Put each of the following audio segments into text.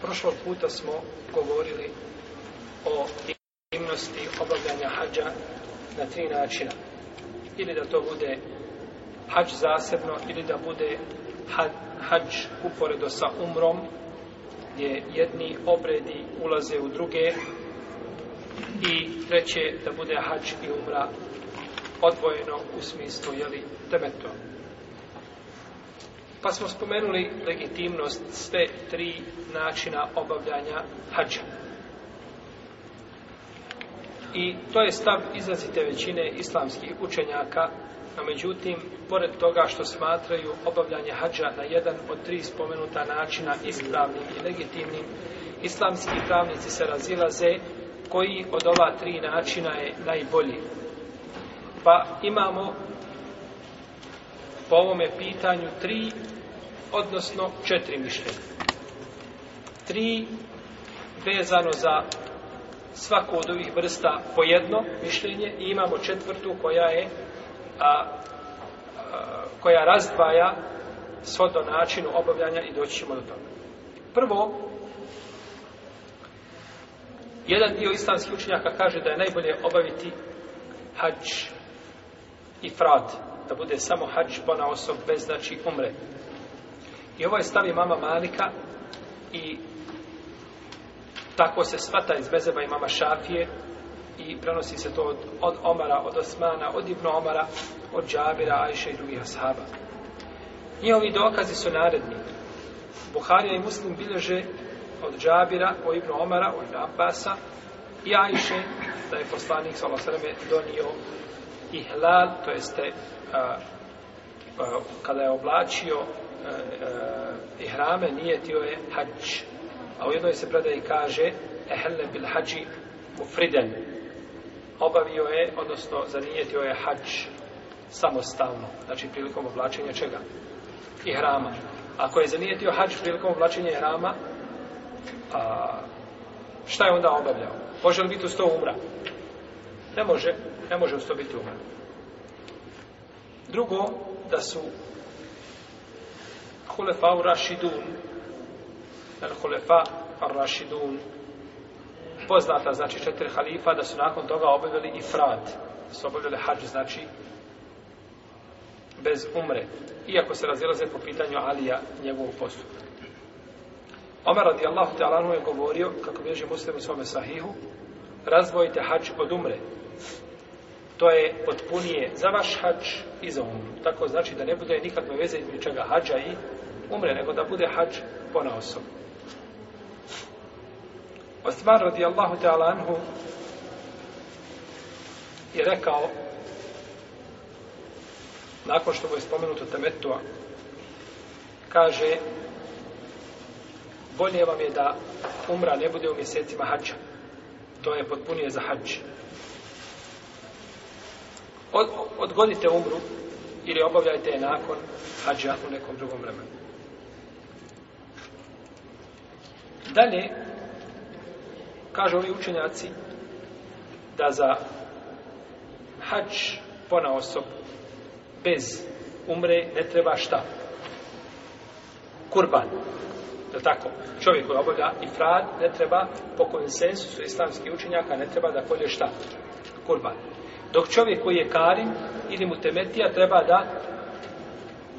Prošlog puta smo govorili o imnosti obavljanja hađa na tri načina. Ili da to bude hađ zasebno, ili da bude hađ uporedo sa umrom, gdje jedni obredi ulaze u druge i treće da bude hađ i umra odvojeno u smislu, jeli, temetom. Pa smo spomenuli legitimnost sve tri načina obavljanja hađa. I to je stav izrazite većine islamskih učenjaka, a međutim, pored toga što smatraju obavljanje hađa na jedan od tri spomenuta načina ispravnim i legitimnim, islamski pravnici se razilaze koji od ova tri načina je najbolji. Pa imamo po ovome pitanju tri odnosno četiri mišljenja. Tri vezano za svaku od ovih vrsta po jedno mišljenje i imamo četvrtu koja je a, a, koja razdvaja svo do načinu obavljanja i doći ćemo do toga. Prvo, jedan dio islamskih učenjaka kaže da je najbolje obaviti hađ i frat, da bude samo hađ pona osob bez znači umre. I ovo ovaj je stav imama Malika i tako se svata iz mezeba imama Šafije i prenosi se to od, od Omara, od Osmana, od Ibn Omara, od Džabira, Ajše i drugih ashaba. Njihovi dokazi su naredni. Buharija i Muslim bilježe od Džabira, od Ibn Omara, od Ibn Abbasa i Ajše, da je poslanik Sala Sreme donio ihlal, to jeste a, a, kada je oblačio uh, ihrame nijetio je hađ. A u jednoj se predaj kaže ehelle bil hađi ufriden. Obavio je, odnosno zanijetio je hađ samostalno. Znači prilikom oblačenja čega? Ihrama. Ako je zanijetio hađ prilikom oblačenja ihrama, a, šta je onda obavljao? Može li biti uz to umra? Ne može, ne može uz to biti umra. Drugo, da su Al-Khulefa Ar-Rashidun. Al-Khulefa Ar-Rashidun. Poznata, znači, četiri halifa, da su nakon toga obavljali ifrad. Da su obavljali hađ, znači, bez umre. Iako se razilaze po pitanju Alija, njegovog postupka. Omer radijallahu ta'ala je govorio, kako bježi muslim u svome sahihu, razvojite hađ od umre. To je potpunije za vaš hađ i za umru. Tako znači da ne bude nikakve veze između čega hađa i umre, nego da bude hađ pona osob. Osman radijallahu ta'ala anhu je rekao nakon što mu je spomenuto temetua kaže bolje vam je da umra ne bude u mjesecima hađa. To je potpunije za hađ. Od, odgodite umru ili obavljajte je nakon hađa u nekom drugom vremenu. Dalje, kažu ovi učenjaci da za hač pona osob bez umre ne treba šta? Kurban. Je tako? Čovjek koji obavlja i frad ne treba po konsensusu islamskih učenjaka ne treba da polje šta? Kurban. Dok čovjek koji je karim ili mu temetija treba da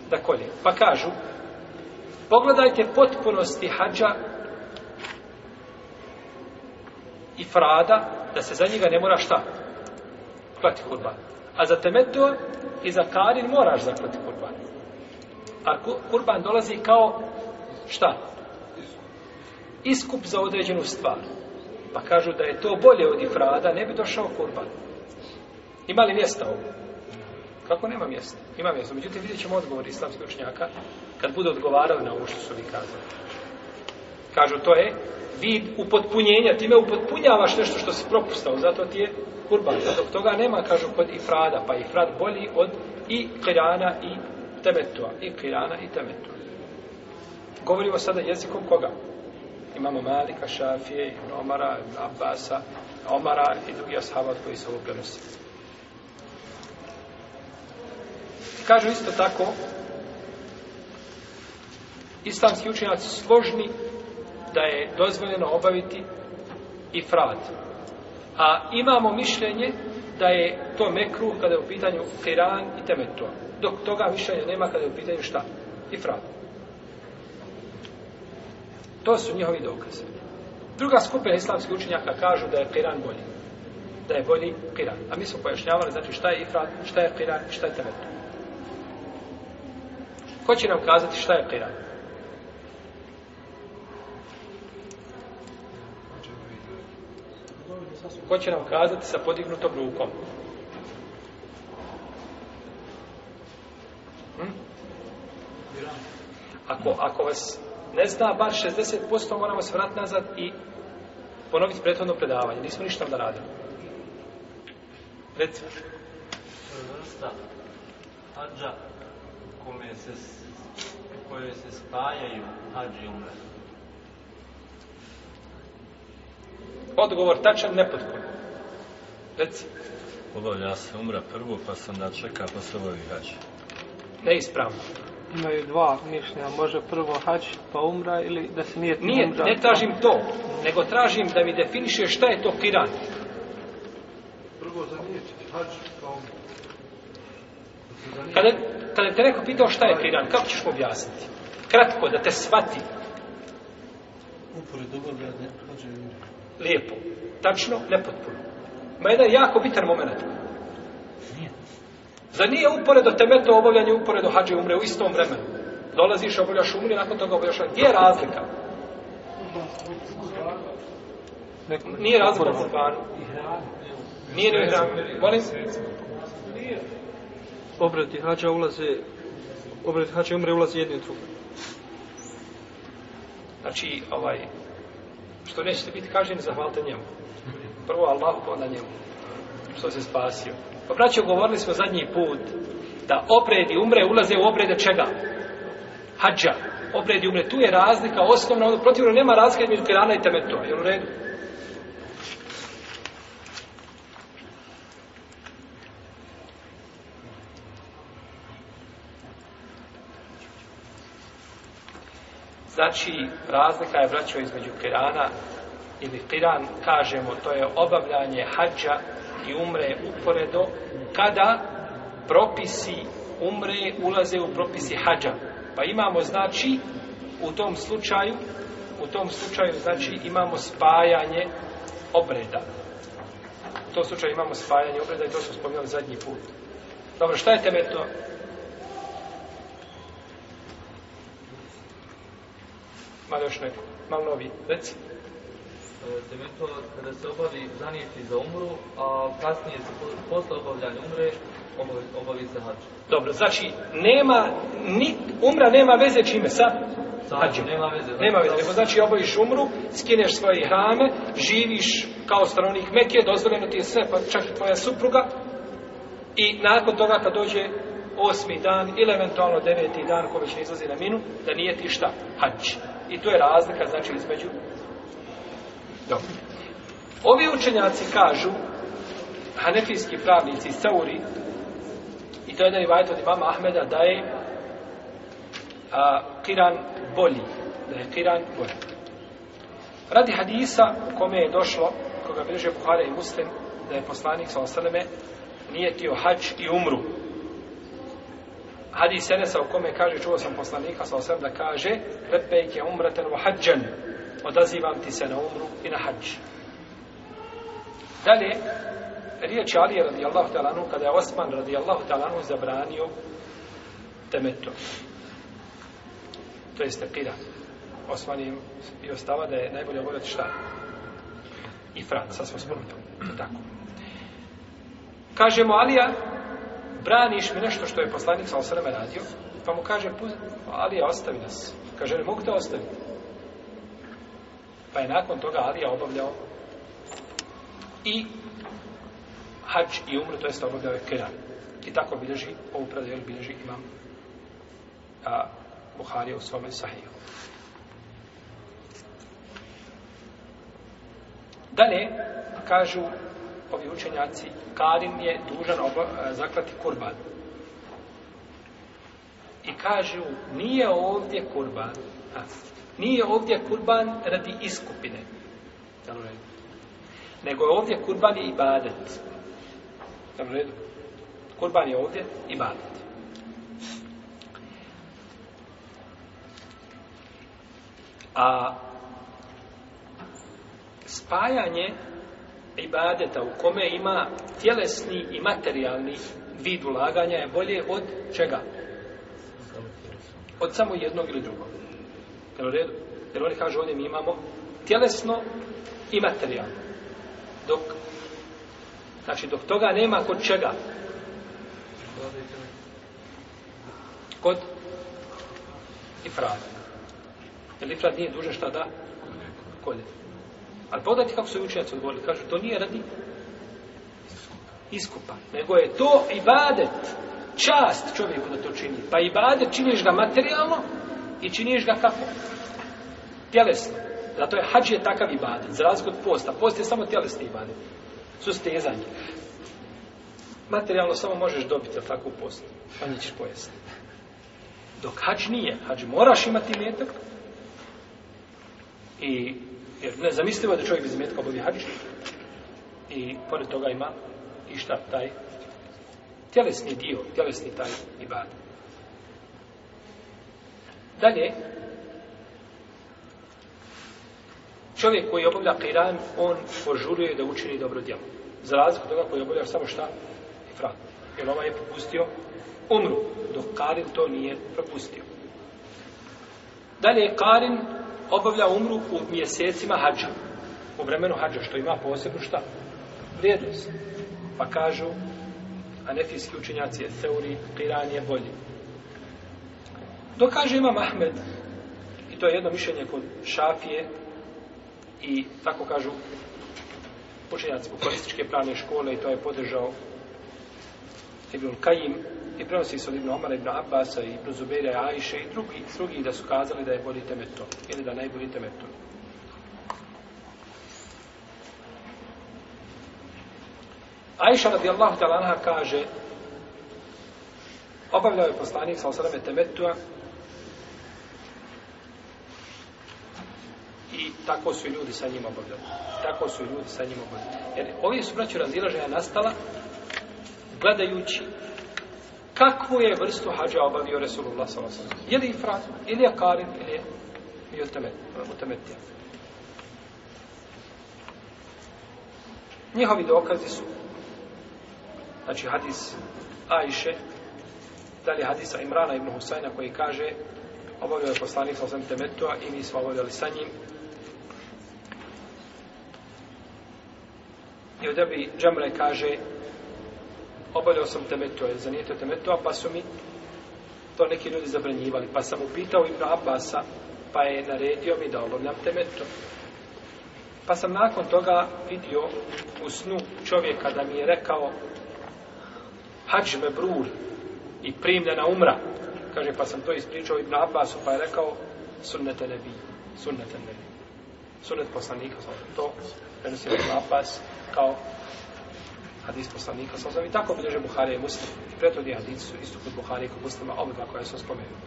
da kolje. Pa kažu pogledajte potpunosti hađa ifrada, da se za njega ne mora šta? Klati kurban. A za temetur i za karin moraš zaklati kurban. A kurban dolazi kao šta? Iskup za određenu stvar. Pa kažu da je to bolje od ifrada, ne bi došao kurban. Ima li mjesta ovo? Kako nema mjesta? Ima mjesta. Međutim, vidjet ćemo odgovor islamskog učnjaka kad bude odgovarali na ovo što su vi kazali. Kažu, to je vid upotpunjenja, time upotpunjavaš nešto što si propustao, zato ti je kurban. Zato toga nema, kažu, kod ifrada, pa ifrad bolji od i kirana i temetua. I kirana i temetua. Govorimo sada jezikom koga? Imamo Malika, Šafije, Omara, Abasa, Omara i drugi ashabat koji se ovog prenosi. Kažu isto tako, islamski učenjaci složni da je dozvoljeno obaviti i fravat. A imamo mišljenje da je to mekru kada je u pitanju kiran i temetua. Dok toga mišljenja nema kada je u pitanju šta? I fravat. To su njihovi dokaze. Druga skupina islamskih učenjaka kažu da je kiran bolji. Da je bolji kiran. A mi smo pojašnjavali znači šta je ifrat, šta je kiran i šta je temetua. Ko će nam kazati šta je kiran? Šta je kiran? Ko će nam kazati sa podignutom rukom? Hm? Ako, ako vas ne zna bar 60%, moramo se vratiti nazad i ponoviti prethodno predavanje. Nismo ništa da radimo. Reci. Vrsta hađa kome se, koje se spajaju hađi umreći. Odgovor tačan, nepotpun. Reci. Obavlja se umra prvo, pa se onda čeka, pa se obavi hađ. Neispravno. Imaju dva mišljenja, može prvo hađ, pa umra, ili da se nije Nije, umra, ne tražim to, nego tražim da mi definiše šta je to kiran. Prvo za nije hađ, pa umra. Kada, kada te neko pitao šta je kiran, kako ćeš objasniti? Kratko, da te shvati. Upored obavlja, ne hađe, umra lijepo. Tačno, nepotpuno. Ma jedan jako bitan moment. Za nije uporedo temeto obavljanje uporedo hađe umre u istom vremenu. Dolaziš, obavljaš umre, nakon toga obavljaš umre. Gdje je razlika? Nije razlika u Kurbanu. Nije ne hrame. Molim se. Obredi hađa ulaze, obredi hađa umre ulaze jedni u drugu. Znači, ovaj, što nećete biti kaženi, zahvalite njemu. Prvo Allahu, pa onda njemu. Što se spasio. Pa braćo, govorili smo zadnji put da obredi umre, ulaze u obrede čega? Hadža. Obredi umre, tu je razlika osnovna, ono protivno nema razlika među kirana i temetova. Je u redu? Znači, razlika je vraćao između Kirana ili Kiran, kažemo, to je obavljanje hađa i umre uporedo, kada propisi umre ulaze u propisi hađa. Pa imamo, znači, u tom slučaju, u tom slučaju, znači, imamo spajanje obreda. U tom slučaju imamo spajanje obreda i to smo spominjali zadnji put. Dobro, šta je temetno? malo još neko, malo novi, reci. E, Demento, kada se obavi zanijeti za umru, a kasnije se posle obavljanja umre, obavi, se hađu. Dobro, znači, nema, ni, umra nema veze čime, sa? Sa hađu. Nema veze. Nema veze, nego znači obaviš umru, skineš svoje hrame, živiš kao stanovnik Mekije, dozvoljeno ti je sve, pa čak i tvoja supruga, i nakon toga kad dođe osmi dan ili eventualno deveti dan koji će izlazi na minu, da nije ti šta hač. I to je razlika, znači, između dobro. Ovi učenjaci kažu, hanefijski pravnici iz Sauri, i to je jedan rivajt od imama Ahmeda, da je a, Kiran bolji. Da je Kiran bolji. Radi hadisa kome je došlo, koga bilože Buhara i Muslim, da je poslanik sa osaleme nije tio hač i umru hadis Enesa u kome kaže, čuo sam poslanika sa osem da kaže, lepejke umreten u hađen, odazivam ti se na umru i na hađ. Dalje, riječ Ali je radijallahu talanu, kada je Osman radijallahu talanu zabranio temetu. To je stekira. Osman je i ostava da je najbolje obavljati šta? I Franca, sa smo spomenuli. Tako. Kažemo Alija, braniš mi nešto što je poslanik sa osreme radio, pa mu kaže, Alija, ostavi nas. Kaže, ne mogu te ostaviti. Pa je nakon toga Alija obavljao i hač i umru, to jeste obavljao je kiran. I tako bilježi, ovu predajel bilježi imam a Buharija u svome sahiju. Dalje, kažu ovi učenjaci, Karin je dužan oba, e, zaklati kurban. I kažu, nije ovdje kurban, nije ovdje kurban radi iskupine. Nego je ovdje kurban je ibadet. Kurban je ovdje ibadet. A spajanje ibadeta u kome ima tjelesni i materijalni vid ulaganja je bolje od čega? Od samo jednog ili drugog. Jer, redu, jer oni kažu ovdje mi imamo tjelesno i materijalno. Dok, znači, dok toga nema kod čega? Kod ifrata. Jer ifrat nije duže šta da? Kod je. Ali pogledajte kako su učenjaci odgovorili. Kažu, to nije radi iskupa. Nego je to ibadet. Čast čovjeku da to čini. Pa ibadet činiš ga materijalno i činiš ga kako? Tjelesno. Zato je hađ je takav ibadet. Za razgod posta. Post je samo tjelesni ibadet. Su stezanje. Materijalno samo možeš dobiti tako u postu. Pa nećeš pojesti. Dok hađ nije. Hađ moraš imati metak i Jer ne zamislimo da čovjek bez imetka obavi hađiš. I pored toga ima i šta taj tjelesni dio, tjelesni taj ibad. Dalje, čovjek koji obavlja kajran, on požuruje da učini dobro djelo. Za razliku toga koji obavlja samo šta? Ifrat. Jer ovaj je propustio umru, dok Karin to nije propustio. Dalje, Karin obavlja umru u mjesecima hađa. U vremenu hađa, što ima posebno šta? Vrijednost. Pa kažu, anefijski učenjaci je teori, kiran je bolji. To kaže ima Mahmed, i to je jedno mišljenje kod šafije, i tako kažu učenjaci u pravne škole, i to je podržao Ibn Kajim i prenosi se od Ibn Omara, Ibn Abbasa, Ibn Zubira, Ajše i drugi, drugi da su kazali da je bolji temetom ili da najbolji temetom. Ajša radijallahu ta'ala anha kaže obavljao je poslanik sa osadame temetua i tako su i ljudi sa njim obavljali. Tako su i ljudi sa njim obavljali. Jer ovdje su braću razilaženja nastala gledajući kakvu je vrstu hađa obavio Resulullah s.a.v. Je li Ifrat, ili Akarin, ili i Otemetija. Njihovi dokazi su znači hadis Ajše, da li hadisa Imrana ibn Husajna koji kaže obavio je poslanik sa osam temetua i mi smo obavljali sa njim. I od Ebi Džemre kaže obavljao sam temetu, je zanijetio temetu, a pa su mi to neki ljudi zabranjivali. Pa sam upitao Ibn Abasa, pa je naredio mi da obavljam temetu. Pa sam nakon toga vidio u snu čovjeka da mi je rekao Hađ me brur i primljena umra. Kaže, pa sam to ispričao Ibn Abbasu, pa je rekao sunnete ne bi, sunnete ne bi. Sunnet poslanika, to prenosio Ibn Abbas kao hadis poslanika sa osam i tako bilježe Buharije i Muslim. I preto gdje hadis su isto kod Buharije i kod Muslima, ove dva koje sam spomenuo.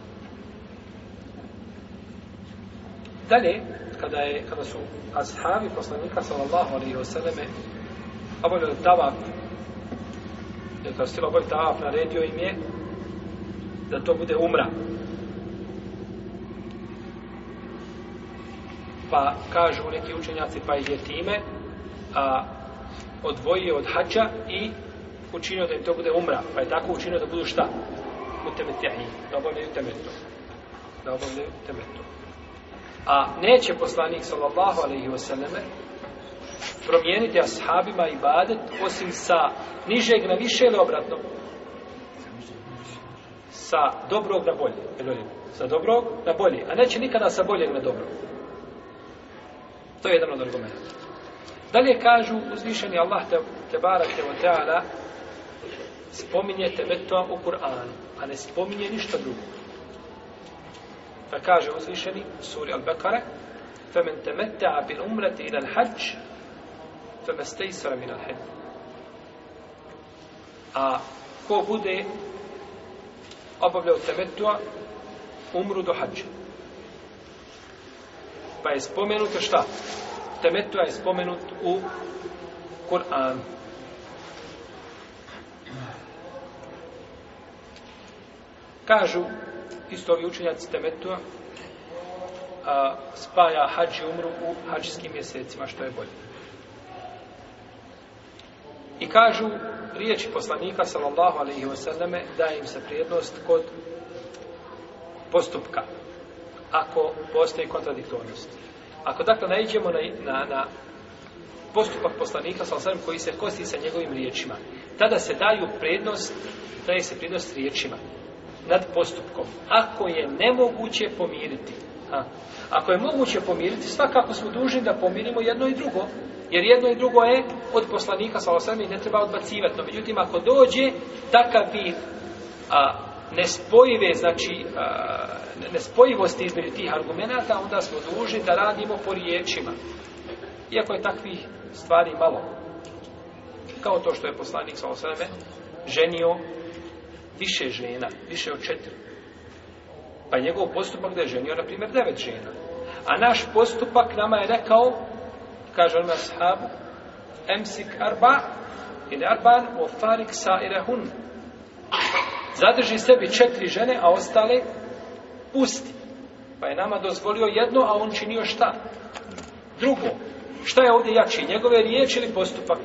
Dalje, kada, je, kada su ashabi poslanika sallallahu alaihi wa sallame obavljali tavaf, jer kada su stilo obavljali tavaf, naredio im je da to bude umra. Pa kažu neki učenjaci, pa ih je time, a odvojio od hađa i učinio da im to bude umra. Pa je tako učinio da budu šta? U temetijanji. Da obavljaju temetu. Da obavljaju temetu. A neće poslanik sallallahu alaihi wa sallame promijeniti ashabima i badet osim sa nižeg na više ili obratno? Sa dobrog na bolje. Ili, sa dobrog na bolje. A neće nikada sa boljeg na dobrog. To je jedan od argumenta. Dalje kažu uzvišeni Allah te, te barake od teala spominje tebetva u Kur'anu, a ne spominje ništa drugo. Pa kaže uzvišeni u suri Al-Bekare فَمَنْ تَمَتَّعَ بِالْأُمْرَةِ إِلَى الْحَجِ فَمَسْتَيْسَرَ مِنَ الْحَجِ A ko bude obavljao tebetva umru do hađa. Pa je spomenuto šta? Šta? temetua je spomenut u Kur'an. Kažu isto ovi učenjaci temetua a, spaja hađi umru u hađskim mjesecima, što je bolje. I kažu riječi poslanika sallallahu alaihi wasallame da im se prijednost kod postupka ako postoji kontradiktornost. Ako dakle najđemo na, na, na postupak poslanika sa osvrem koji se kosti sa njegovim riječima, tada se daju prednost, daje se prednost riječima nad postupkom. Ako je nemoguće pomiriti, a, ako je moguće pomiriti, svakako smo dužni da pomirimo jedno i drugo, jer jedno i drugo je od poslanika sa osvrem i ne treba odbacivati. No, međutim, ako dođe takav bi a, nespojive, znači, a, nespojivosti između tih argumenta, onda smo duži da radimo po riječima. Iako je takvih stvari malo. Kao to što je poslanik sa osreme, ženio više žena, više od četiri. Pa njegov postupak da je ženio, na primjer, devet žena. A naš postupak nama je rekao, kaže onima sahabu, emsik arba, ili arban, ofarik sa irahun, zadrži sebi četiri žene, a ostale pusti. Pa je nama dozvolio jedno, a on činio šta? Drugo. Šta je ovdje jači? Njegove riječi ili postupak?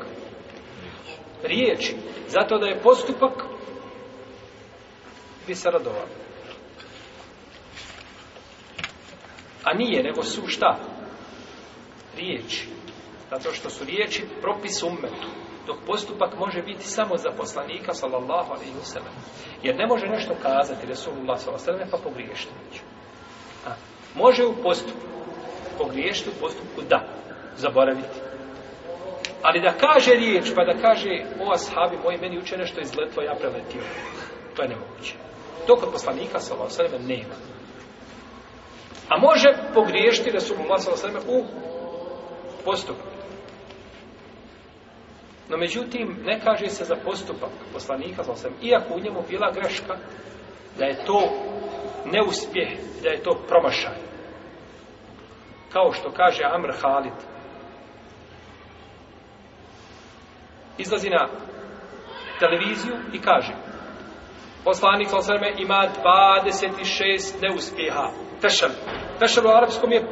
Riječi. Zato da je postupak bi se radovalo. A nije, nego su šta? Riječi. Zato što su riječi propis umetu dok postupak može biti samo za poslanika sallallahu alaihi wa sallam. Jer ne može nešto kazati Resulullah sallallahu alaihi wa sallam pa pogriješiti neću. A, može u postupku, pogriješiti u postupku da, zaboraviti. Ali da kaže riječ, pa da kaže o ashabi moji, meni uče nešto izletlo, ja preletio. To je nemoguće. To kod poslanika sallallahu alaihi wa sallam nema. A može pogriješiti Resulullah sallallahu alaihi wa sallam u postupku. No međutim, ne kaže se za postupak poslanika, znači, iako u njemu bila greška, da je to neuspjeh, da je to promašaj. Kao što kaže Amr Halid. Izlazi na televiziju i kaže poslanik Salasarme ima 26 neuspjeha. Tešan. Tešan u arapskom je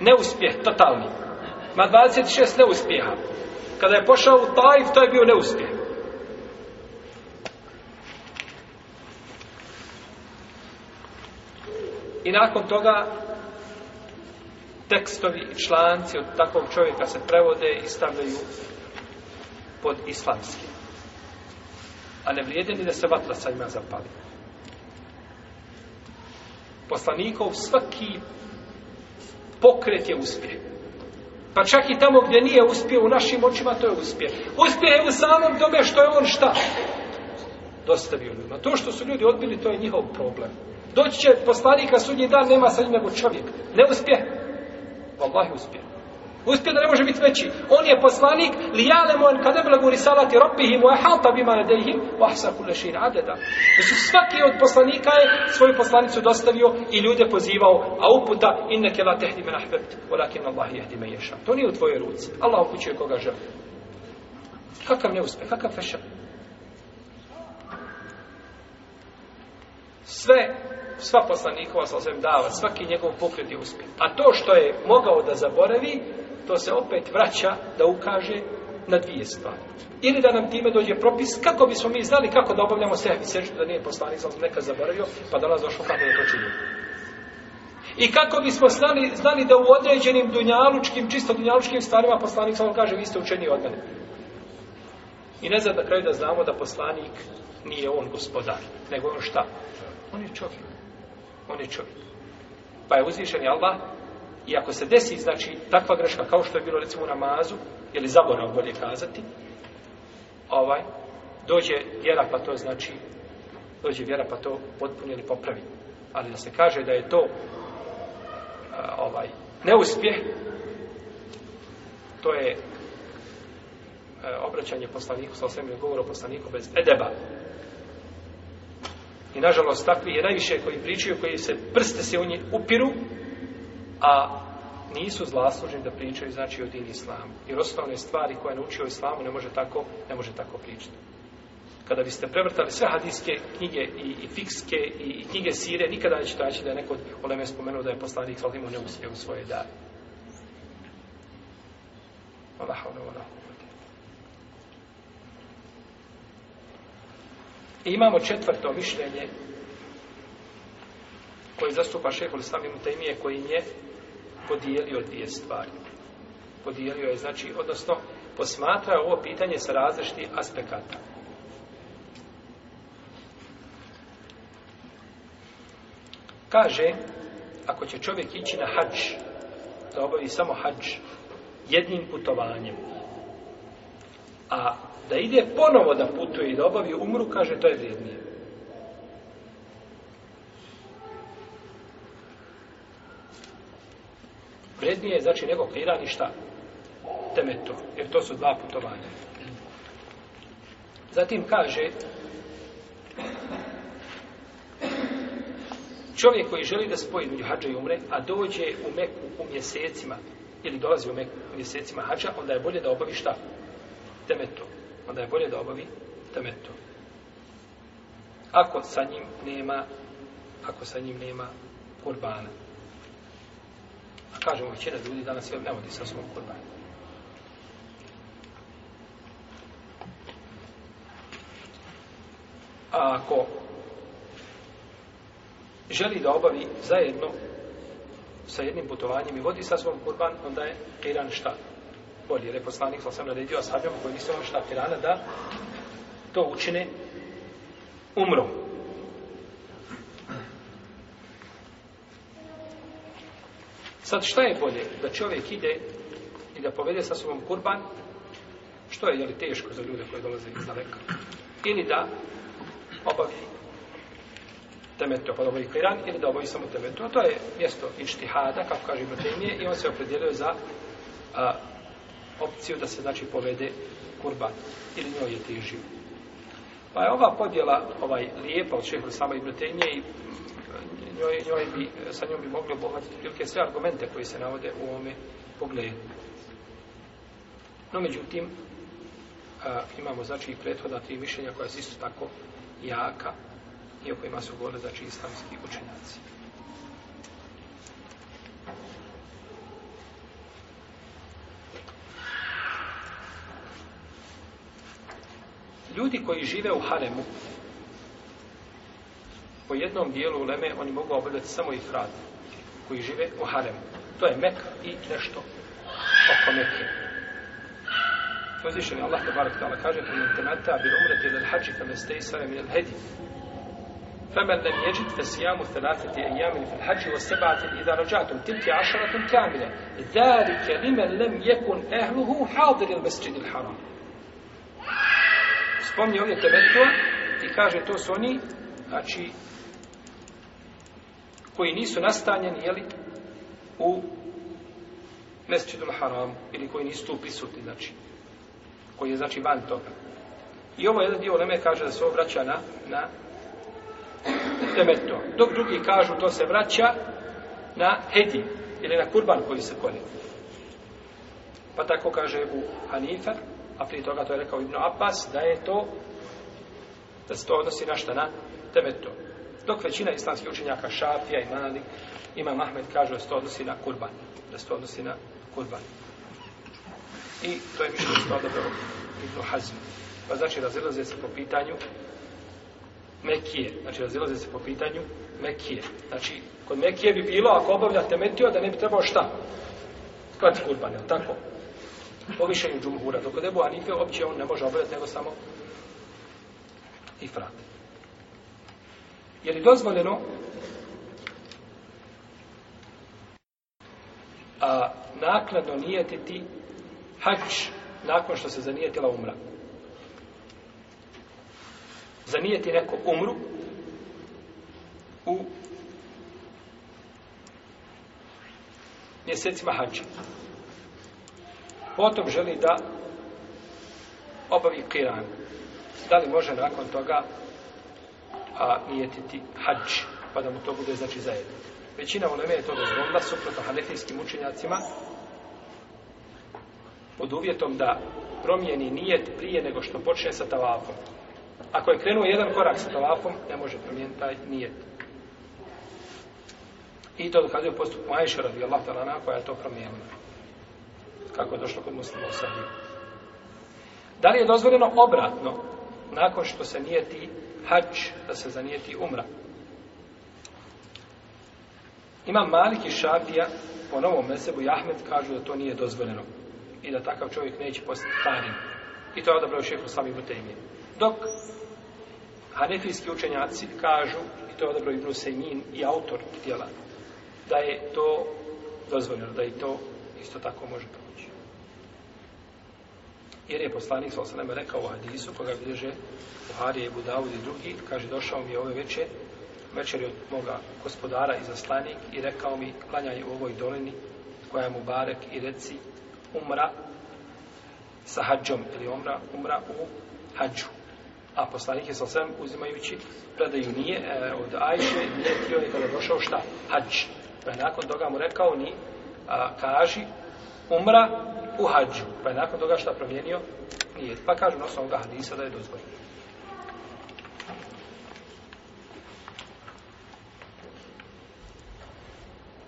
neuspjeh, totalni. Ima 26 neuspjeha. Kada je pošao u Tajf, to je bio neuspjeh. I nakon toga tekstovi i članci od takvog čovjeka se prevode i stavljaju pod islamski. A ne vrijede ni da se vatra sa ima zapali. Poslanikov svaki pokret je uspjeh. Pa čak i tamo gdje nije uspio, u našim očima to je uspjeh. Uspjeh je u samom tome što je on šta? Dostavio ljudima. To što su ljudi odbili, to je njihov problem. Doći će poslanika sudnji dan, nema sa njim nego čovjek. Ne uspjeh. Wallahi uspjeh uspio da ne može biti veći. On je poslanik, li jale mu en kade blagu risalati robihim, wa halta bima nadejhim, wa ahsa kule šir adeda. Znači svaki od poslanika je svoju poslanicu dostavio i ljude pozivao, a uputa, inne kela tehdi men ahbebt, volakin Allah jehdi me ješa. To nije u tvoje ruci. Allah upućuje koga želi. Kakav neuspe, kakav fešak. Sve sva poslanikova sa osvijem dava, svaki njegov pokret je uspjeh. A to što je mogao da zaboravi, to se opet vraća da ukaže na dvije stvari. Ili da nam time dođe propis kako bismo mi znali kako da obavljamo sehvi seždu, da nije poslanik sam neka zaboravio, pa da nas došlo kako da to činimo. I kako bismo znali, znali da u određenim dunjalučkim, čisto dunjalučkim stvarima poslanik sam kaže vi ste učeni od mene. I ne znam da kraju da znamo da poslanik nije on gospodar, nego on šta? On je čovjek. On je čovjek. Pa je uzvišen Allah I ako se desi, znači, takva greška kao što je bilo, recimo, u namazu, ili zaborav, bolje kazati, ovaj, dođe vjera, pa to znači, dođe vjera, pa to potpuni ili popravi. Ali da se kaže da je to ovaj, neuspjeh, to je e, obraćanje poslaniku, sa osvijem govoru o poslaniku bez edeba. I nažalost, takvi je najviše koji pričaju, koji se prste se u nje upiru, a nisu zlasluženi da pričaju znači o din islamu. Jer osnovne stvari koje je naučio islamu ne može tako, ne može tako pričati. Kada biste prevrtali sve hadijske knjige i, i fikske i, i, knjige sire, nikada neće daći da je neko od me spomenuo da je poslanik Salim u neuspjeh u svoje dare. Allah, Allah, Imamo četvrto mišljenje koji zastupa šehol samimu temije kojim je podijelio dvije stvari. Podijelio je, znači, odnosno, posmatrao ovo pitanje sa različitih aspekata. Kaže, ako će čovjek ići na hađ, da obavi samo hađ, jednim putovanjem, a da ide ponovo da putuje i da obavi umru, kaže, to je vrijednije. vrednije je znači nego hirani šta? Temeto, jer to su dva putovanja. Zatim kaže čovjek koji želi da spoji među hađa i umre, a dođe u Meku u mjesecima, ili dolazi u Meku u mjesecima hađa, onda je bolje da obavi šta? Temeto. Onda je bolje da obavi temeto. Ako sa njim nema, ako sa njim nema kurbana. A kažemo, većina ljudi danas je ne vodi sa svom kurbanom. A ako želi da obavi zajedno sa jednim putovanjem i vodi sa svom kurban, onda je Iran šta? Bolje, jer je poslanik sam naredio Asabijama koji misle on šta Irana da to učine umrom. Sad šta je bolje? Da čovjek ide i da povede sa sobom kurban, što je, jel, teško za ljude koji dolaze iz daleka. Ili da obavi temetu, pa obavi kiran, ili da obavi samo temetu. A to je mjesto ištihada, kako kaže Ibrahimije, i on se opredjeluje za a, opciju da se, znači, povede kurban. Ili njoj je teživ. Pa je ova podjela ovaj, lijepa od šehova sama Ibrahimije i njoj, njoj bi, sa njom bi mogli obuhvatiti prilike sve argumente koji se navode u ovome pogledu. No, međutim, a, imamo, znači, i prethoda tri mišljenja koja su isto tako jaka i o kojima su govorili, znači, islamski učenjaci. Ljudi koji žive u haremu, po jednom dijelu uleme oni mogu obavljati samo ih rad koji žive u haremu. To je Mek i nešto oko Mekke. Uzvišen je Allah te barak ta'ala kaže kada te nata bi umreti ili hađi fa mestej sara min il hedi. Femen nem jeđit fa sijamu thelatiti ijamini fa hađi wa sebaati li idha rađatum tilki ašaratum kamile. Zalike limen nem jekun ehluhu hadir il mesjid il haram. Spomni ovdje tebetua i kaže to su oni znači koji nisu nastanjeni, jeli, u mesečitul haramu, ili koji nisu tu prisutni, znači, koji je, znači, van toga. I ovo jedan dio Leme kaže da se ovo vraća na, na temeto. Dok drugi kažu to se vraća na hedi, ili na kurban koji se koli. Pa tako kaže u Hanife, a prije toga to je rekao Ibn Abbas, da je to, da se to odnosi na šta na temeto. Dok većina islamskih učenjaka Šafija i Malik, ima Mahmed, kaže da se to odnosi na kurban. Da se to odnosi na kurban. I to je mišljeno stvar dobro Ibnu Hazmu. Pa znači razilaze se po pitanju Mekije. Znači razilaze se po pitanju Mekije. Znači kod Mekije bi bilo ako obavljate Metio da ne bi trebao šta? Kad kurban, je tako? Po višenju džumhura. Dok kod Ebu Anife uopće on ne može obavljati nego samo i frate. Je li dozvoljeno a, nakladno nijetiti hač nakon što se zanijetila umra? Zanijeti neko umru u mjesecima hađa. Potom želi da obavi kiran. Da li može nakon toga a nijetiti hađ, pa da mu to bude znači zajedno. Većina voleme je to dozvolila suprotno hanefijskim učenjacima pod uvjetom da promijeni nijet prije nego što počne sa tavafom. Ako je krenuo jedan korak sa tavafom, ne može promijeniti taj nijet. I to dokazuje postup Majša radi Allah talana koja je to promijenila. Kako je došlo kod muslima u Da li je dozvoljeno obratno nakon što se nije ti hač, da se zanijeti umra. Imam Malik i Šafija, po novom mesebu i Ahmed, kažu da to nije dozvoljeno i da takav čovjek neće postati harim. I to je odabrao šeho sami Butejmije. Dok hanefijski učenjaci kažu, i to je odabrao Ibnu Sejmin i autor tijela, da je to dozvoljeno, da i to isto tako može proći. Jer je poslanik sa osaname rekao u hadisu, koga bilježe Buharije i Budavud i drugi, kaže, došao mi je ove večer, večer je od moga gospodara i zaslanik i rekao mi, klanjaj u ovoj dolini, koja je mu barek i reci, umra sa hađom, ili umra, umra u hađu. A poslanik je sa osaname uzimajući predaju nije e, od Ajše, nije tio je kada je došao šta? Hađ. Pa nakon toga mu rekao ni, a, kaži, umra u hađu. Pa je nakon toga šta promijenio? Nije. Pa kažu nosom ga hadisa da je dozvoljeno.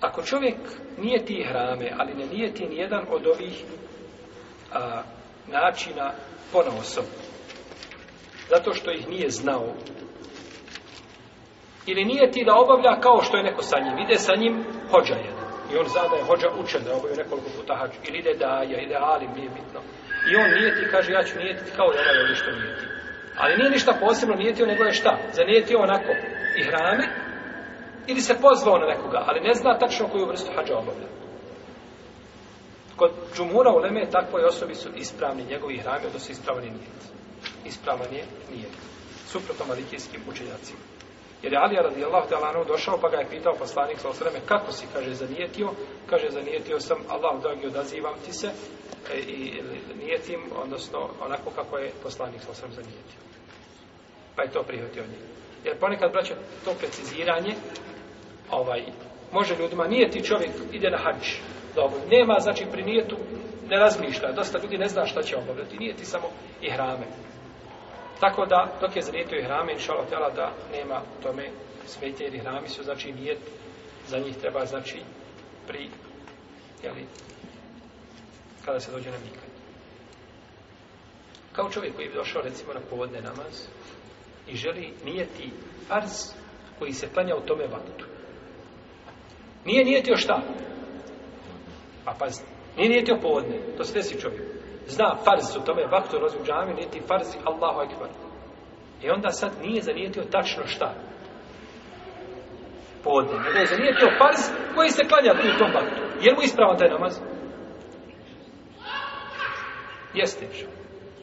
Ako čovjek nije ti hrame, ali ne nije ti nijedan od ovih a, načina ponosom, zato što ih nije znao, ili nije ti da obavlja kao što je neko sa njim, ide sa njim hođajan. I on zna da je hođa učen, da je obavio nekoliko puta hađu. Ili ide da je, ide ali, nije bitno. I on nijeti, kaže, ja ću nijetiti kao da je ništa nijeti. Ali nije ništa posebno nijetio, nego je šta? Zanijetio onako i hrame, ili se pozvao na nekoga, ali ne zna tačno koju vrstu hađa obavlja. Kod džumura u Leme, takvoj osobi su ispravni njegovi hrame, odnosno ispravni nijet. Ispravan je nijet. Suprotno malikijskim učenjacima. Jer je Ali radijallahu ta'ala anhu došao pa ga je pitao poslanik sa osreme kako si, kaže, zanijetio. Kaže, zanijetio sam, Allah dragi, odazivam ti se e, i nijetim, odnosno onako kako je poslanik sa osreme zanijetio. Pa je to prihvatio njih. Jer ponekad, braće, to preciziranje, ovaj, može ljudima, nije ti čovjek, ide na hađ, dobro, nema, znači, pri nijetu, ne razmišlja, dosta ljudi ne zna šta će obavljati, nije ti samo i hrame. Tako da, dok je zanijetio i hrame, inša tjela da nema tome smetje, jer hrami su, znači, nijet za njih treba, znači, pri, jeli, kada se dođe na mikanje. Kao čovjek koji je došao, recimo, na povodne namaz i želi nijeti farz koji se planja u tome vaktu. Nije nijetio šta? A pazite, nije nijetio povodne, to se desi čovjeku zna farz, u tome je vaktor u džami, nijeti farzi, Allahu akbar. I onda sad nije zanijetio tačno šta? Podne. Nego je zanijetio farz koji se klanja tu u tom vaktu. Je mu ispravan taj namaz? Jeste, še.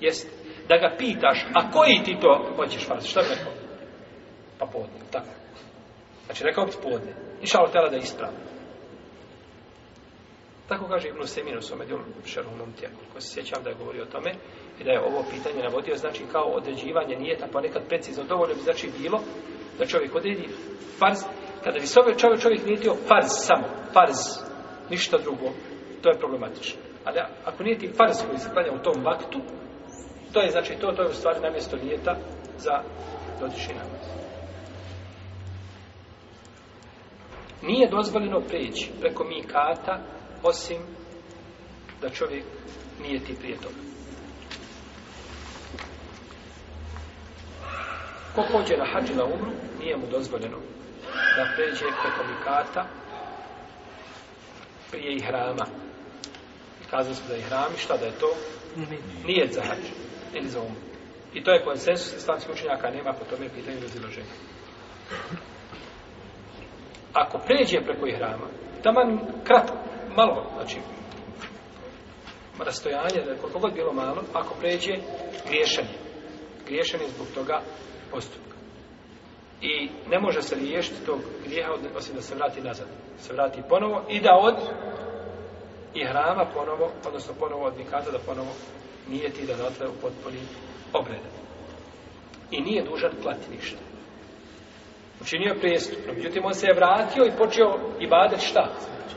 Jeste. Da ga pitaš, a koji ti to hoćeš farz? Šta bi rekao? Pa podne, tako. Znači, rekao bi podne. Išao tela da je ispravan. Tako kaže Ibn Semin u svome djelu Šerhumom tijeku, koji se sjećam da je govorio o tome i da je ovo pitanje navodio, znači kao određivanje nijeta, pa nekad precizno dovoljno bi znači bilo da čovjek odredi farz, kada bi se ovaj čovjek, čovjek nijetio farz samo, farz, ništa drugo, to je problematično. Ali ako nije ti farz koji se klanja u tom vaktu, to je znači to, to je u stvari namjesto nijeta za dotični namaz. Nije dozvoljeno prijeći preko mikata osim da čovjek nije ti prije toga. Ko pođe na hađi na umru, nije mu dozvoljeno da pređe preko mikata prije i hrama. Kazali smo da je hram i šta da je to? Nije za hađi ili za umru. I to je konsensus islamskih učenjaka, nema po tome pitanje raziloženja. Ako pređe preko ihrama, taman kratko, malo, znači, rastojanje, da je koliko god bilo malo, ako pređe, griješan je. Griješan je zbog toga postupka. I ne može se riješiti tog grijeha, osim da se vrati nazad. Se vrati ponovo i da od i hrama ponovo, odnosno ponovo od nikada, da ponovo nije ti da dotle u potpuni obrede. I nije dužan klati ništa. Učinio je prijestupno. Međutim, on se je vratio i počeo i badet šta? Znači,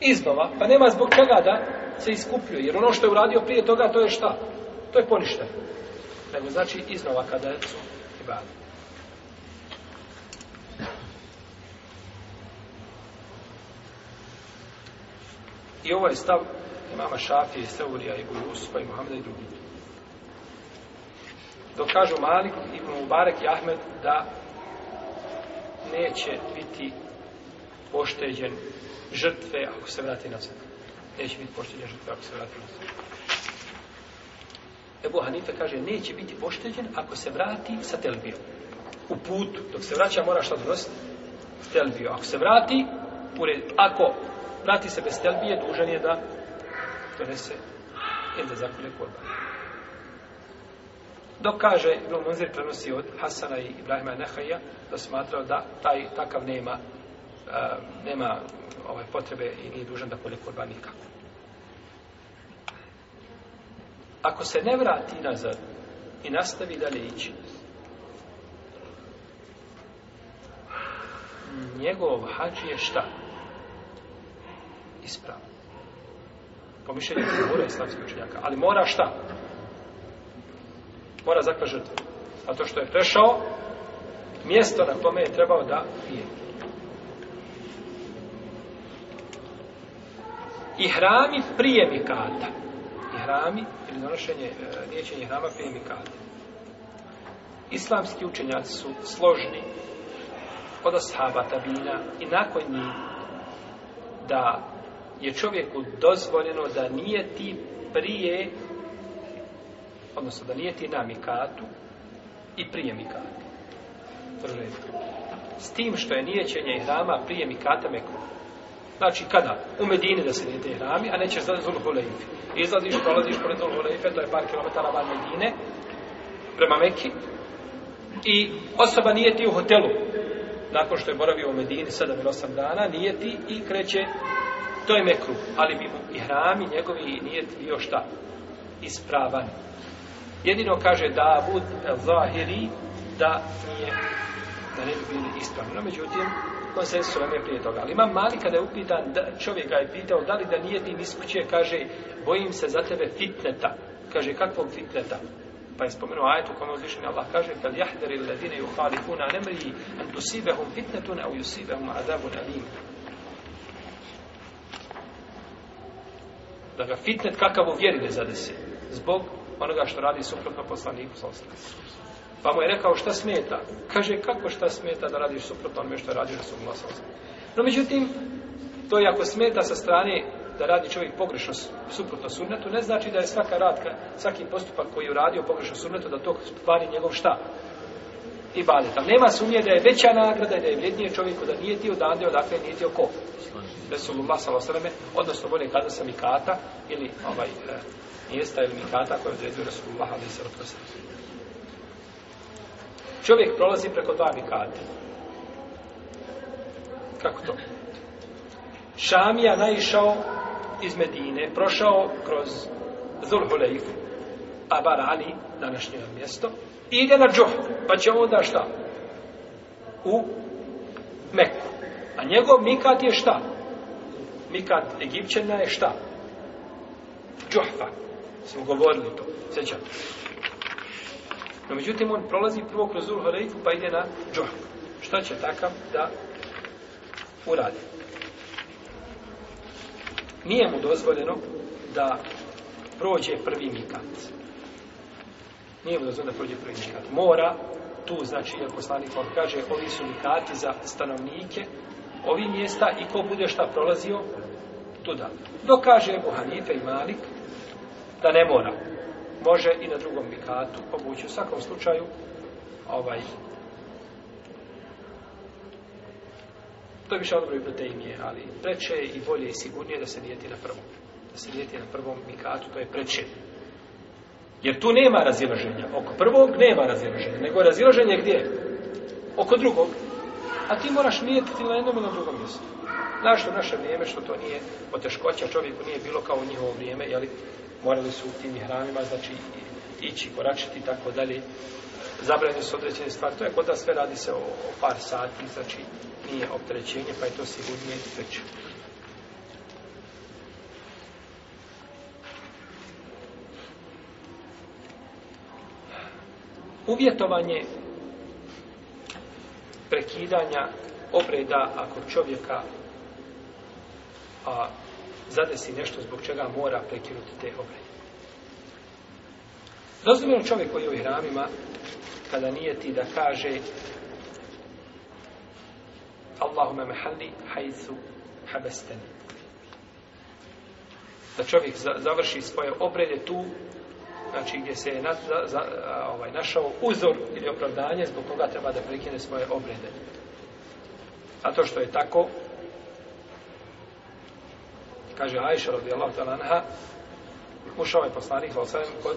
iznova, pa nema zbog čega da se iskupljuje, jer ono što je uradio prije toga, to je šta? To je poništeno. Nego znači iznova kada je to i bada. I ovaj stav imama Šafije, Seurija, Ibu Jusufa i Muhammeda i drugih. Dok kažu Malik, Ibu Mubarek i Ahmed da neće biti pošteđen žrtve ako se vrati nazad. Neće biti pošteđen žrtve ako se vrati nazad. Ebu Hanife kaže, neće biti pošteđen ako se vrati sa telbijom. U putu, dok se vraća, mora šta donositi? Telbiju. Ako se vrati, pored, ako vrati se bez telbije, dužan je da donese ili da zakolje korban. Dok kaže, Ibn Munzir prenosi od Hasana i Ibrahima Nehaja, da smatrao da taj takav nema nema ovaj potrebe i nije dužan da poli kurban nikako. Ako se ne vrati nazad i nastavi dalje ići, njegov hađ je šta? Ispravo. Po mišljenju se mora islamski učenjaka. Ali mora šta? Mora zakažiti. A to što je prešao, mjesto na kome je trebao da pijeti. I hrami prije mikata. I hrami, ili donošenje, e, liječenje hrama prije mikata. Islamski učenjaci su složni od ashaba tabina i nakon njih da je čovjeku dozvoljeno da nije ti prije odnosno da nije ti na mikatu i prije mikata. S tim što je nijećenje i hrama prije mikata mekruh. Znači, kada? U Medini da se ne ide hrami, a neće sada Zul Huleyfi. Izlaziš, prolaziš pored Zul Huleyfe, to je par kilometara van Medine, prema Mekki, i osoba nije ti u hotelu, nakon što je boravio u Medini 7 ili 8 dana, nije ti i kreće, to je Mekru, ali mimo i hrami njegovi nije ti bio šta? Ispravan. Jedino kaže Davud Zahiri da nije da ne bi bili ispravni. No, međutim, konsensus vam je prije toga. Ali imam mali kada je upitan, da, čovjek ga je pitao da li da nije tim iskuće, kaže, bojim se za tebe fitneta. Kaže, kakvog fitneta? Pa je spomenuo ajetu kome uzvišenje Allah kaže fel jahderi ladine yuhalifuna nemri an tusibahum fitnetun au yusibahum adabun alim. Da ga fitnet kakav u vjeri ne zadesi. Zbog onoga što radi suprotno poslaniku sa osnovu. Pa mu je rekao šta smeta. Kaže kako šta smeta da radiš suprotno onome što radiš Rasul Allah sa No međutim, to je ako smeta sa strane da radi čovjek pogrešno suprotno sunnetu, ne znači da je svaka radka, svaki postupak koji je uradio pogrešno sunnetu, da to stvari njegov šta i bade. Tam nema sumnje da je veća nagrada i da je vrednije čovjeku da nije ti odande, odakle nije ti oko. Resulullah s.a.v. odnosno bolje kada sam mikata ili ovaj, e, mjesta ili mikata koje odredio Resulullah s.a.v čovjek prolazi preko dva mikata. Kako to? Šamija naišao iz Medine, prošao kroz Zulhulejf, Abar Ali, današnje mjesto, ide na Džoh, pa će onda šta? U Meku. A njegov mikat je šta? Mikat Egipćana je šta? Džohfa. Smo govorili to, sjećam. No međutim, on prolazi prvo kroz Ulharaifu pa ide na Džohr. Što će takav da uradi? Nije mu dozvoljeno da prođe prvi mikat. Nije mu dozvoljeno da prođe prvi mikat. Mora tu, znači, jer poslanik vam kaže, ovi su mikati za stanovnike, ovi mjesta i ko bude šta prolazio, tuda. Dokaže Buhanife i Malik da ne mora može i na drugom rekatu obući. U svakom slučaju, ovaj, to je više odbro i proteinije, ali preče i bolje i sigurnije da se dijeti na prvom. Da se dijeti na prvom mikatu, to je preče. Jer tu nema razilaženja. Oko prvog nema razilaženja. Nego razilaženje gdje? Oko drugog. A ti moraš mijetiti na jednom i na drugom mjestu. Znaš što naše vrijeme, što to nije poteškoća čovjeku, nije bilo kao u njihovo vrijeme, jeli? morali su u tim hranima, znači, ići, koračiti i tako dalje. Zabranje su određene stvari, to je kod sve radi se o, o par sati, znači, nije opterećenje, pa je to sigurnije i preče. Uvjetovanje prekidanja obreda ako čovjeka a, zadesi nešto zbog čega mora prekinuti te obrede. Dozvoljeno čovjek koji je u ihramima, kada nije ti da kaže Allahume mehali hajzu habesteni. Da čovjek završi svoje obrede tu, znači gdje se je na, za, za, ovaj, našao uzor ili opravdanje zbog koga treba da prekine svoje obrede. A to što je tako, kaže Ajša radijallahu ta'ala anha, ušao je poslanik sa osvajem kod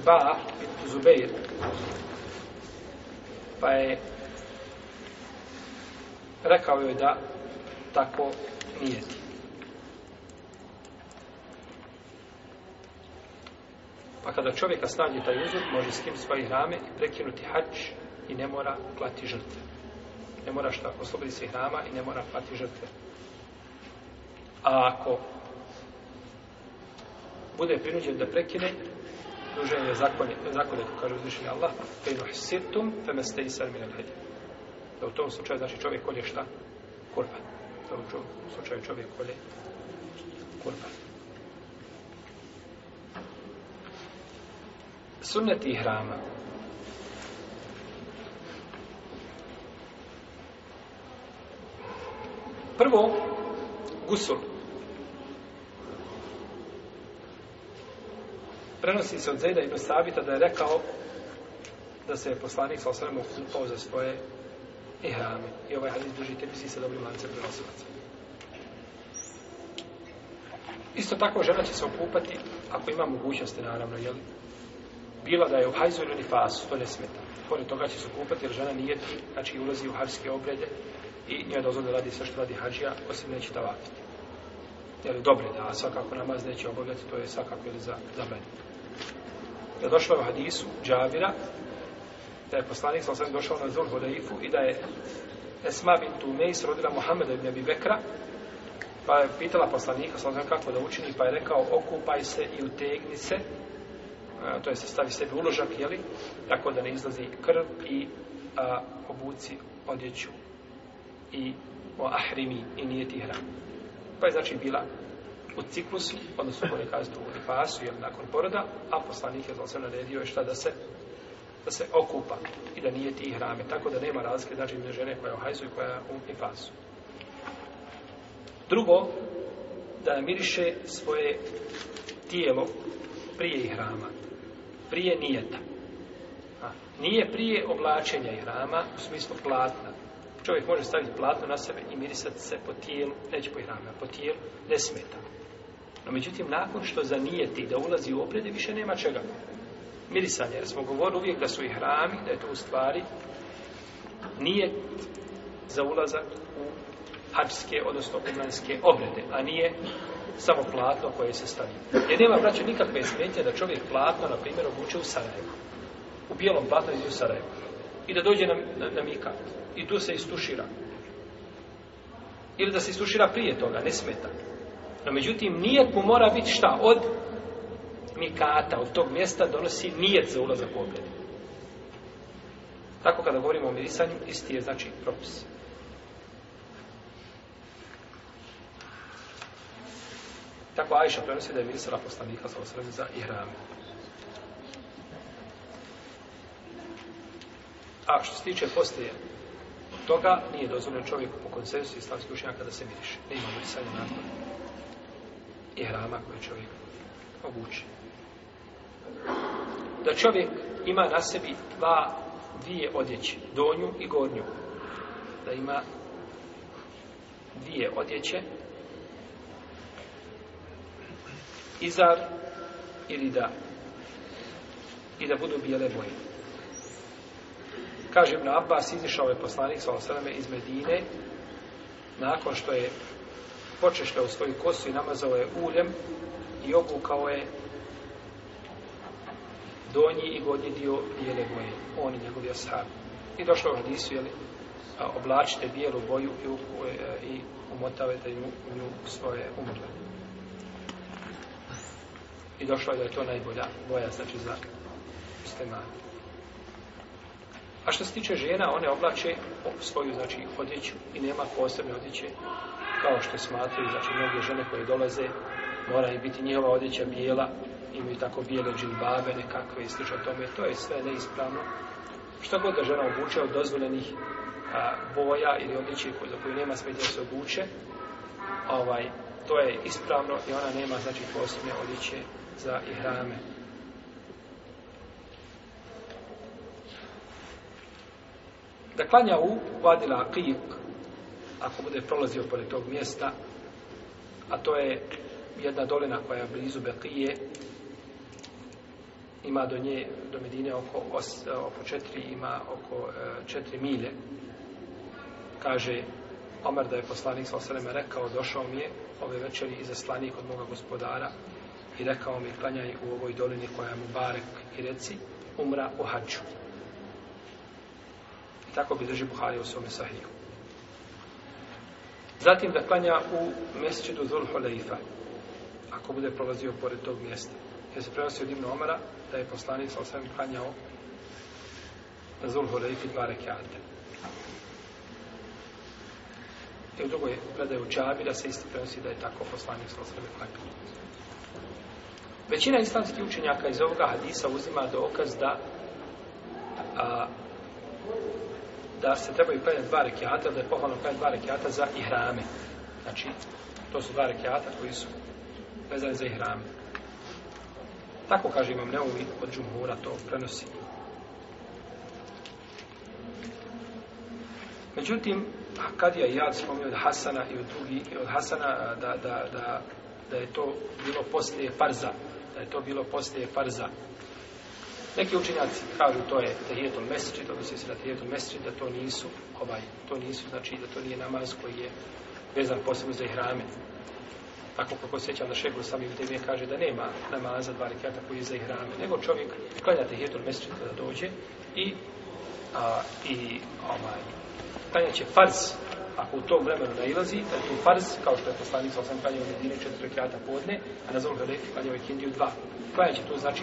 Iba'a i Zubeir. Pa je rekao joj da tako nijeti. Pa kada čovjeka snađe taj uzor, može s tim svoji rame i prekinuti hač i ne mora klati žrtve. Ne mora šta, oslobodi se hrama i ne mora klati žrtve. A ako bude prinuđen da prekine, duženje je zakonje, zakonje ko kaže uzvišenje Allah, fe inoh sirtum, fe me ste isar minel hajde. Da u tom slučaju, znači čovjek kolje šta? Kurba. Da u tom slučaju čovjek kolje kurba. Sunnet i hrama. Prvo, gusul. prenosi se od Zajda ibn Sabita da je rekao da se je poslanik sa osvrame okupao za svoje ihrame. I ovaj hadis duži tepisi sa dobrim lancem prenosilaca. Isto tako žena će se okupati ako ima mogućnosti, naravno, jel? Bila da je u hajzu ili nifasu, to ne smeta. Pored toga će se okupati jer žena nije tu, znači ulazi u hajske obrede i nije dozvod da radi sve što radi hađija, osim neće da vapiti. Jel, dobro je da svakako namaz neće obavljati, to je svakako ili za, za mene da došlo u hadisu Džabira, da je poslanik sa osvijem došao na Zul Hudaifu i da je Esma bin Tumeis rodila Muhammeda ibn Abi Bekra, pa je pitala poslanika sa osvijem kako da učini, pa je rekao okupaj se i utegni se, a, to je se stavi sebi uložak, jeli, tako da ne izlazi krv i a, obuci odjeću i o ahrimi i nije ti hran. Pa je znači bila u ciklusu, odnosno bolje kazati u lifasu, jer nakon poroda, a poslanik je zelo naredio je šta da se da se okupa i da nije ti hrame, tako da nema razlike, znači ne žene koja je u hajzu i koja je u lifasu. Drugo, da miriše svoje tijelo prije ihrama, prije nijeta. A, nije prije oblačenja ihrama u smislu platna. Čovjek može staviti platno na sebe i mirisati se po tijelu, neće po ihrama, po tijelu, ne smeta. No, međutim, nakon što zanijeti da ulazi u obrede, više nema čega. Mirisanje, jer smo govorili uvijek da su i hrami, da je to u stvari nije za ulazak u hađske, odnosno umranske obrede, a nije samo platno koje se stavi. Jer nema, braću, nikakve smetje da čovjek platno, na primjer, obuče u Sarajevo. U bijelom platno izi u Sarajevo. I da dođe na, na, na Mikat. I tu se istušira. Ili da se istušira prije toga, ne smeta. No međutim, nijet mu mora biti šta? Od mikata, od tog mjesta donosi nijet za ulazak u obredinu. Tako kada govorimo o mirisanju, isti je znači propis. Tako Ajša prenosi da je mirisala poslanika sa osrednje za ihrame. A što se tiče poslije toga, nije dozvoljeno čovjeku po konsensu islamske učenjaka da se miriše. Ne ima mirisanja nakon ihrama koje čovjek obuče. Da čovjek ima na sebi dva, dvije odjeće, donju i gornju. Da ima dvije odjeće, izar ili da i da budu bijele boje. Kažem na Abbas, izišao je poslanik sa osaname iz Medine, nakon što je počešljao svoju kosu i namazao je uljem i obukao je donji i godnji dio bijele boje, on i njegovi osar. I došlo u hadisu, jeli, oblačite bijelu boju i, e, i umotavajte nju, nju svoje umrle. I došlo je da je to najbolja boja, znači za muslimani. A što se tiče žena, one oblače svoju, znači, odjeću i nema posebne odjeće kao što smatruju, znači mnoge žene koje dolaze, mora i biti njihova odjeća bijela, imaju tako bijele džilbabe, nekakve i slično tome, to je sve neispravno. Šta god da žena obuče od dozvoljenih a, boja ili odjeće za koju nema smetnje se obuče, ovaj, to je ispravno i ona nema znači posebne odjeće za ihrame. Da klanja u Vadila Akijuk, ako bude prolazio pored tog mjesta, a to je jedna dolina koja je blizu Bekije, ima do nje, do Medine oko, os, e, oko četiri, ima oko e, četiri milje. Kaže Omer da je poslanik sa osreme rekao, došao mi je ove večeri iza slanik od moga gospodara i rekao mi, klanjaj u ovoj dolini koja je mu barek i reci, umra u hađu. I tako bi drži Buhari u svome sahiju. Zatim da klanja u mjesečidu Zul Huleifa, ako bude prolazio pored tog mjesta. Jer se prenosi od Ibn Omara da je poslanik sa osvim klanjao na Zul Huleifi dva rekiate. I u drugoj predaju Čabi da se isto prenosi da je tako poslanik sa osvim klanjao. Većina islamskih učenjaka iz ovoga hadisa uzima dokaz da a, da se trebaju klanjati dva rekiata, da je pohvalno klanjati dva rekiata za ihrame. Znači, to su dva rekiata koji su vezani za ihrame. Tako kaže imam neovi od džumhura, to prenosi. Međutim, kad je Jad spomenuo od Hasana i od drugi, i od Hasana da, da, da, da je to bilo poslije farza, da je to bilo poslije farza, Neki učinjaci kažu to je tahijetul mesri, to misli se na tahijetul mesri, da to nisu ovaj, to nisu, znači da to nije namaz koji je vezan posebno za ihrame. Tako kako se sjećam da šehr sami u tebi kaže da nema namaza dva rekata koji je za ihrame, nego čovjek klanja tahijetul mesri kada dođe i a, i ovaj, klanja će farz ako u tom vremenu ne ilazi, da je to farz, kao što je poslanik sa osam klanjao jedine četiri kreata podne, a na zavog da je klanjao ikindiju dva. Klanja će to znači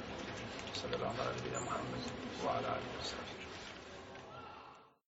وصلى الله على نبينا محمد وعلى اله وصحبه